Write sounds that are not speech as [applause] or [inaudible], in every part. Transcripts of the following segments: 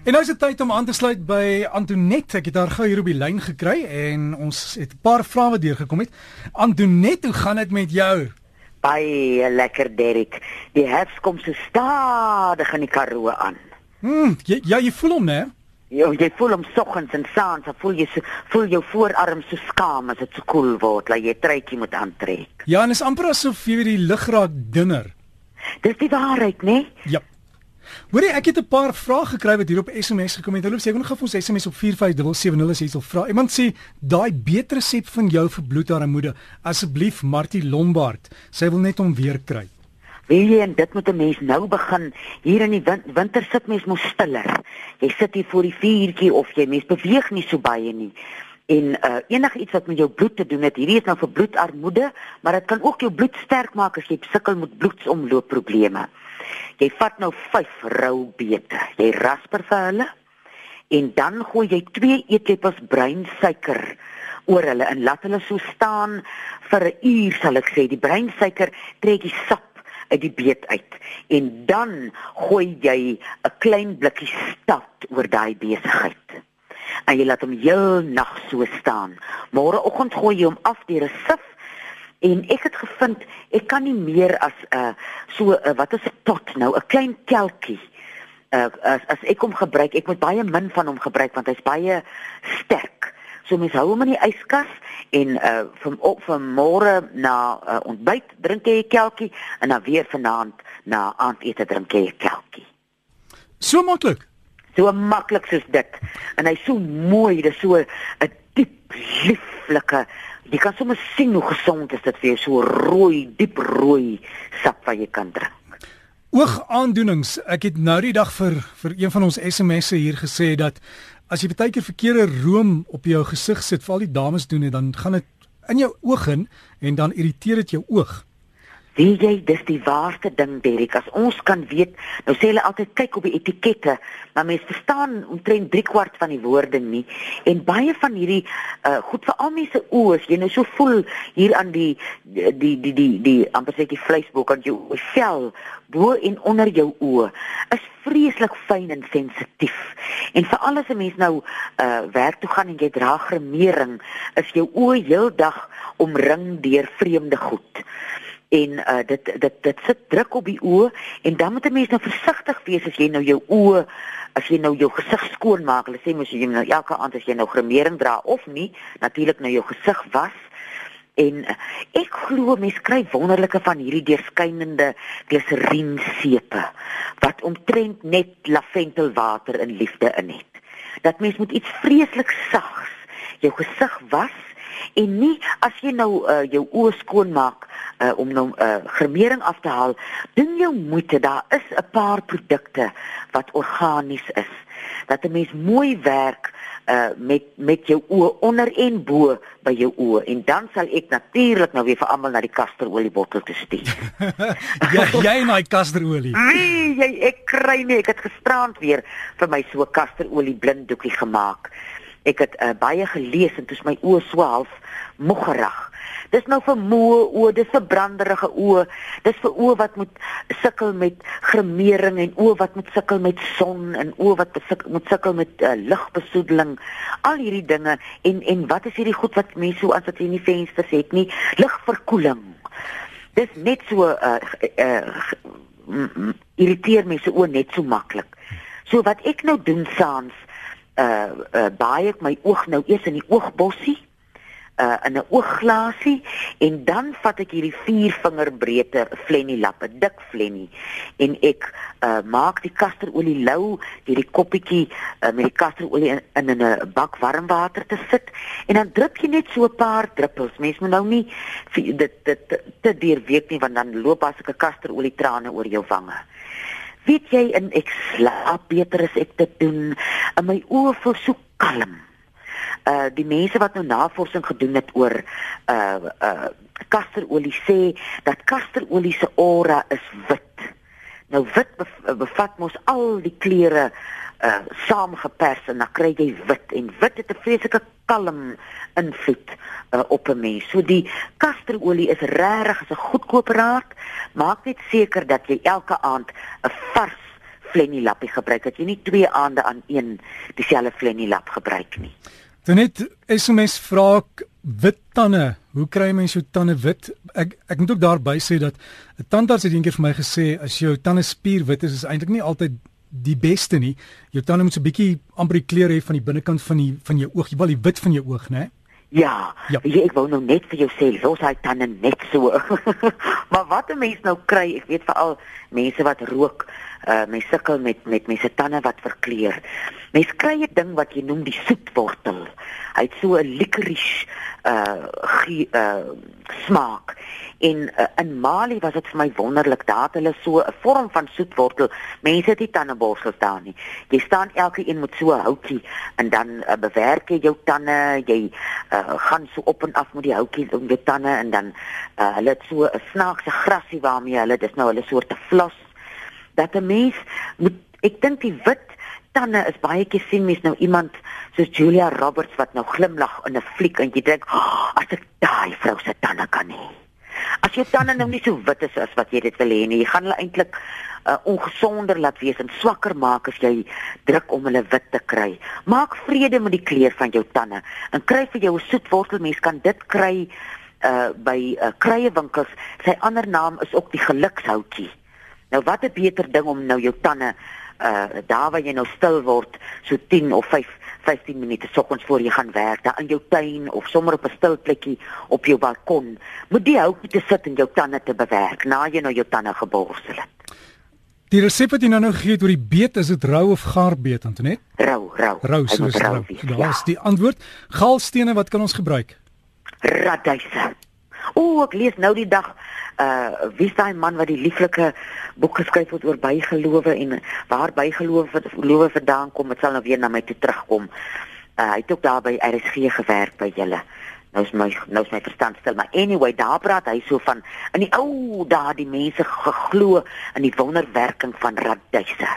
En nou is dit tyd om aan te sluit by Antoinette. Ek het haar gou hier op die lyn gekry en ons het 'n paar vrae wat deurgekom het. Antoinette, hoe gaan dit met jou? Baie lekker, Derek. Die herfs kom so stadig in die Karoo aan. Hm, jy, ja, jy voel hom, né? Jy jy voel hom soggens en saans, dan voel jy so voel jou voorarm so skaam as dit so koel word, dat jy 'n truitjie moet aantrek. Ja, en is amper asof jy weer die lug raak dunner. Dis die waarheid, né? Ja. Hoorie, ek het 'n paar vrae gekry wat hier op SMS gekom het. Hulle sê nog gou vir ons SMS op 45770 as jy wil vra. Iemand sê daai beter resep van jou vir bloedarmoede, asseblief Martie Lombard. Sy wil net hom weer kry. Weet jy, en dit moet 'n mens nou begin. Hier in die win winter sit mens mos stiller. Jy sit hier voor die vuurtjie of jy mens beweeg nie so baie nie. En uh enigiets wat met jou bloed te doen het, hierdie is nou vir bloedarmoede, maar dit kan ook jou bloed sterk maak as jy sukkel met bloedsomloopprobleme. Jy vat nou 5 rou beete. Jy rasper vir hulle en dan gooi jy 2 eetlepels breinsuiker oor hulle en laat hulle so staan vir 'n uur sal ek sê. Die breinsuiker trek die sap uit die beet uit en dan gooi jy 'n klein blikkie stad oor daai besigheid. En jy laat hom heel nag so staan. Môreoggend gooi jy hom af deur 'n sif En ek het gevind ek kan nie meer as 'n uh, so uh, wat is 'n pot nou, 'n klein kelkie. Uh, as as ek hom gebruik, ek moet baie min van hom gebruik want hy's baie sterk. So mens hou hom in die yskas en uh van op van môre na uh, ontbyt drink jy 'n kelkie en dan weer vanaand na aandete drink jy 'n kelkie. So maklik. So maklik soos dit. En hy's so mooi, dis so 'n diep lieflike Jy kan sommer sien hoe gesond is dit vir jou so rooi, diep rooi sap wat jy kan drink. Oogaandoenings. Ek het nou die dag vir vir een van ons SMS'e hier gesê dat as jy baie keer verkeerde room op jou gesig sit, veral die dames doen dit, dan gaan dit in jou oog in en dan irriteer dit jou oog. Weet jy, dis die waarste ding, Derek. As ons kan weet, nou sê hulle altyd kyk op die etikette, maar mense verstaan omtrent 3 kwart van die woorde nie. En baie van hierdie uh goed vir al mense oë, jy nou so voel hier aan die die die die die, die amper sê die vleisbok aan jou vel bo en onder jou oë is vreeslik fyn en sensitief. En vir alles 'n mens nou uh werk toe gaan en jy dra gremering, is jou oë heeldag omring deur vreemde goed en uh, dit dit dit sit druk op die oë en dan moet 'n mens nou versigtig wees as jy nou jou oë as jy nou jou gesig skoon maak. Hulle sê mos jy nou elke aand as jy nou gremering dra of nie, natuurlik nou jou gesig was. En uh, ek glo mense kry wonderlike van hierdie deurskynende gliseriensepe wat omtrent net laventelwater in liefde in het. Dat mens moet iets vreeslik sags jou gesig was en nie as jy nou uh, jou oë skoon maak uh, om nou uh, gremering af te haal, doen jou moeite. Daar is 'n paar produkte wat organies is. Dat 'n mens mooi werk uh met met jou oë onder en bo by jou oë en dan sal ek natuurlik nou weer vir almal na die kasterolie bottel te stuur. [laughs] ja, jy en daai kasterolie. Nee, jy ek kry nie, ek het gisterand weer vir my so kasterolie blinddoekie gemaak. Ek het uh, baie gelees en toets my oë so half moggerig. Dis nou vir moe oë, dis vir branderige oë, dis vir oë wat moet sukkel met gremering en oë wat moet sukkel met son en oë wat moet sukkel met uh, ligbesoedeling. Al hierdie dinge en en wat is hierdie goed wat mense so as dit in die vensters het nie, ligverkoeling. Dis net so uh, uh irriteer mense oë net so maklik. So wat ek nou doen saans uh, uh baie ek my oog nou eers in die oogbossie uh in 'n oogglasie en dan vat ek hierdie 4 vinger breedte flennie lappe, dik flennie en ek uh maak die kasterolie lou, hierdie koppietjie uh, met die kasterolie in, in 'n bak warm water te sit en dan drup jy net so 'n paar druppels. Mens moet nou nie dit dit te deurweek nie want dan loop as ek 'n kasterolie trane oor jou wange. Weet jy en ek slaap beter as ek dit doen. In my oë voel so kalm uh die mense wat nou navorsing gedoen het oor uh uh kasterolie sê dat kasterolie se aura is wit. Nou wit bevat mos al die kleure uh saamgepers en dan kry jy wit en wit het 'n vreeslike kalm invloed uh, op 'n mens. So die kasterolie is regtig 'n goedkoop raad. Maak net seker dat jy elke aand 'n vars flennie lappie gebruik dat jy nie twee aande aan een dieselfde flennie lap gebruik nie. Dan net SMS vra wit tande. Hoe kry mense jou tande wit? Ek ek moet ook daarby sê dat 'n tandarts het eendag vir my gesê as jou tande spierwit is is eintlik nie altyd die beste nie. Jou tande moet so 'n bietjie amper die kleur hê van die binnekant van die van jou oog, jy wil die wit van jou oog, né? Ja, ja. Jy, ek wou nou net vir jou sê, los hy tande net so. [laughs] maar wat 'n mens nou kry, ek weet veral mense wat rook, uh mense sukkel met met mense tande wat verkleur. Mense kry 'n ding wat jy noem die soetwortel. Hy het so 'n licorice uh gie, uh smaak. En uh, in Mali was dit vir my wonderlik dat hulle so 'n vorm van soetwortel. Mense het nie tandeborsels daar nie. Jy staan elke een met so 'n houtjie en dan uh, bewerk jy jou tande. Jy uh, gaan so op en af met die houtjie om jou tande en dan uh, hulle het so 'n snaakse grasie waarmee hulle dis nou hulle soort vlas dat 'n mens moet ek dink die wit tande is baie keer sien mens nou iemand soos Julia Roberts wat nou glimlag in 'n fliek en jy dink oh, as ek daai vrou se tande kan hê As jou tande nou nie so wit is as wat jy dit wil hê nie, jy gaan hulle eintlik uh, ongesonder laat wees en swakker maak as jy druk om hulle wit te kry. Maak vrede met die kleur van jou tande en kry vir jou 'n soetwortel. Mens kan dit kry uh by uh, kruiewinkels. Sy ander naam is ook die gelukshoutjie. Nou wat 'n beter ding om nou jou tande uh daar waar jy nou stil word so 10 of 5 15 minute soggens voor jy gaan werk, daar in jou tuin of sommer op 'n stil plekkie op jou balkon, moet die houtjie te sit en jou tande te bewerk na jy nou jou tande geborsel het. Die resep wat jy nou nou gegee het oor die beet, is dit rou of gaar beet, Antonet? Rou, rou. Rou, so is rou. Daar ja. is die antwoord. Galstene, wat kan ons gebruik? Raduise. O, ek lees nou die dag uh wie is daai man wat die lieflike boek geskryf het oor bygelowe en waar bygelowe gelowe vandaan kom, dit sal nou weer na my toe terugkom. Uh hy het ook daar by RSG gewerk by julle. Nou is my nou is my verstand stil, maar anyway, daar praat hy so van in die ou dae die mense geglo in die wonderwerking van raduise.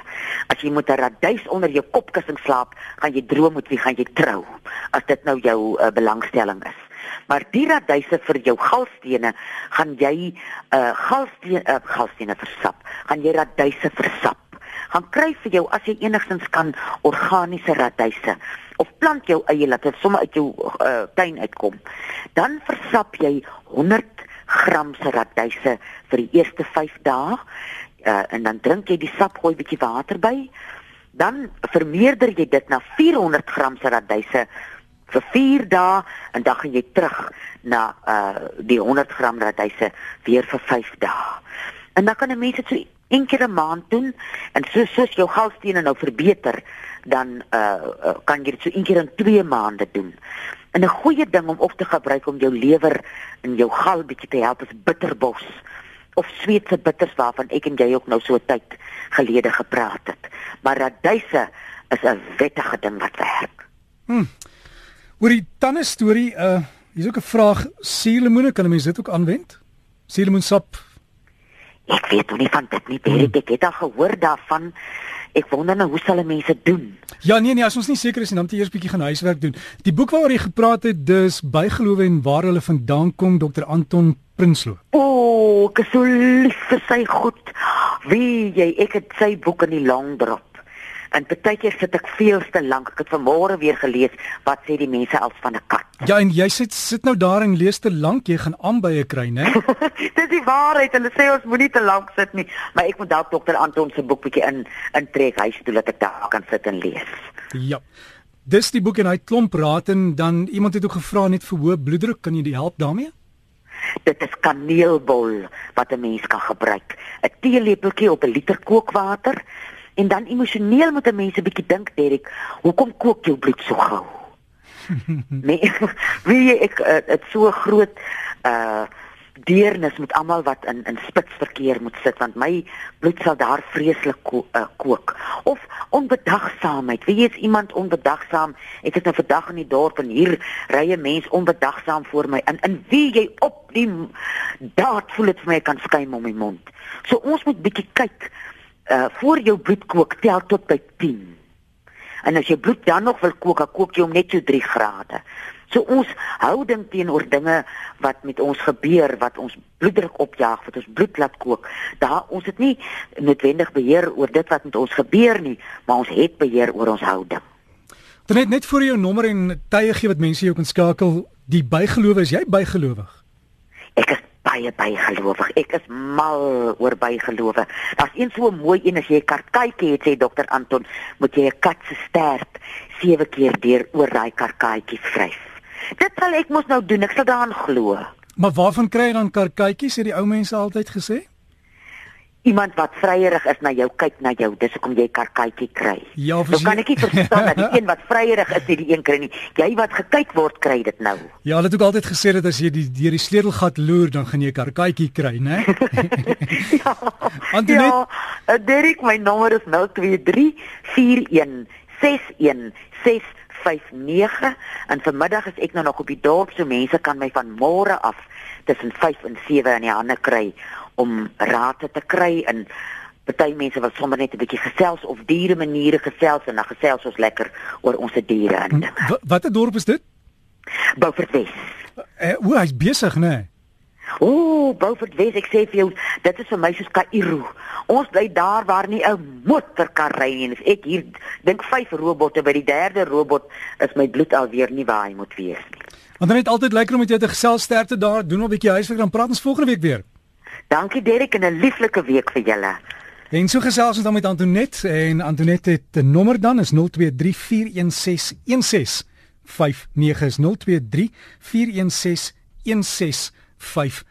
As jy met 'n raduis onder jou kopkussing slaap, gaan jy droom met wie gaan jy trou, as dit nou jou uh, belangstelling is maar die raduise vir jou galstene gaan jy uh galstene uh, galstene versap. Gaan jy raduise versap. Gaan kry vir jou as jy enigstens kan organiese raduise of plant jou eie laat dit sommer uit jou uh, tuin uitkom. Dan versap jy 100 gram se raduise vir die eerste 5 dae uh, en dan drink jy die sap gooi bietjie water by. Dan vermeerder jy dit na 400 gram se raduise vir 4 dae en dan gaan jy terug na uh die 100 gram radyse weer vir 5 dae. En dan kan 'n mens dit so een keer 'n maand doen en so soos jou galstene nou verbeter, dan uh, uh kan jy dit so een keer in 2 maande doen. En 'n goeie ding om op te gebruik om jou lewer en jou gal bietjie te help is bitterbos of sweetse bitters waarvan ek en jy ook nou so tyd gelede gepraat het. Maar radyse is 'n wettige ding wat werk. Hm. Oor die tande storie, uh hier's ook 'n vraag, suurlemoene kan 'n mens dit ook aanwend? Suurlemoensap. Ek weet nie van dit nie, baie hmm. ek het al gehoor daarvan. Ek wonder nou hoe sal mense doen? Ja nee nee, as ons nie seker is nie, dan moet jy eers bietjie gaan huiswerk doen. Die boek waaroor jy gepraat het, dis bygelowe en waar hulle vandaan kom, Dr. Anton Prinsloo. O, oh, ek is so lief vir sy goed. Wie jy, ek het sy boek in die lang drop. En partykeer sit ek veel te lank. Ek het vanmôre weer gelees wat sê die mense als van 'n kat. Ja, en jy sit sit nou daar en lees te lank, jy gaan aan by 'n kry, né? [laughs] Dis die waarheid. Hulle sê ons moenie te lank sit nie, maar ek moet dalk dokter Anton se boek bietjie in intrek huis toe dat ek daar kan sit en lees. Ja. Dis die boek en hy klomp raad en dan iemand het ook gevra net vir hoë bloeddruk, kan jy die help daarmee? Dit is kaneelbol wat 'n mens kan gebruik. 'n Teelepeltjie op 'n liter kookwater En dan emosioneel moet 'n mens 'n bietjie dink, Derek, hoekom kook jou bloed so gou? [laughs] nee, [laughs] wie jy ek dit uh, so groot uh deernis met almal wat in in spitsverkeer moet sit want my bloed sal daar vreeslik ko uh, kook. Of onbedagsaamheid. Wie is iemand onbedagsaam? Ek het nou vandag in die dorp en hier ry 'n mens onbedagsaam voor my en in wie jy op die daad voel dit vir my kan skuim om my mond. So ons moet bietjie kyk uh voor jou bloed kook tel tot by 10. En as jou bloed dan nog wil kook, dan kook jy hom net so 3 grade. So ons houding teenoor dinge wat met ons gebeur, wat ons bloeddruk opjaag, wat ons bloed laat kook, daar ons het nie noodwendig beheer oor dit wat met ons gebeur nie, maar ons het beheer oor ons houding. Dan net net vir jou nommer en tye gee wat mense jou kan skakel. Die bygelowe is jy bygelowig? Ek is baie bygelowig. Ek is mal oor bygelowe. Daar's een so mooi een as jy 'n karkaitjie het, sê dokter Anton, moet jy 'n kat se stert sewe keer deur oor daai karkaitjie vryf. Dit sal ek mos nou doen. Ek sal daaraan glo. Maar waarvan kry jy dan karkaitjies? Het die ou mense altyd gesê? Iemand wat vryerig is na jou kyk na jou dis hoekom jy karkaitjie kry. Ja, nou kan ek nie verstaan dat die een wat vryerig is nie die een kry nie. Jy wat gekyk word kry dit nou. Ja, hulle het ook altyd gesê dat as jy die deur die sleutelgat loer dan gaan jy 'n karkaitjie kry, né? [laughs] ja. [laughs] Antoinette, ja, uh, Derek, my nommer is 023 41 61 659 en vanmiddag is ek nou nog op die dorp so mense kan my van môre af tussen 5 en 7 in die hande kry om raad te kry en party mense wil sommer net 'n bietjie gesels of diere maniere gesels en dan gesels ons lekker oor ons diere en dinge. Watter dorp is dit? Beaufort Wes. Eh, o, hy's besig, né? Nee. O, Beaufort Wes, ek sê vir jou, dit is vir my soos Kairo. Ons bly daar waar nie 'n motor kan ry nie. Ek hier dink vyf robotte by die derde robot is my bloed alweer nie waar hy moet wees nie. Want dan net altyd lekker om met jou te gesels sterkte daar, doen 'n bietjie huiswerk dan praat ons volgende week weer. Dankie Derek en 'n lieflike week vir julle. En so gesels ons dan met Antoinette en Antoinette het 'n nommer dan is 0234161659 is 0234161659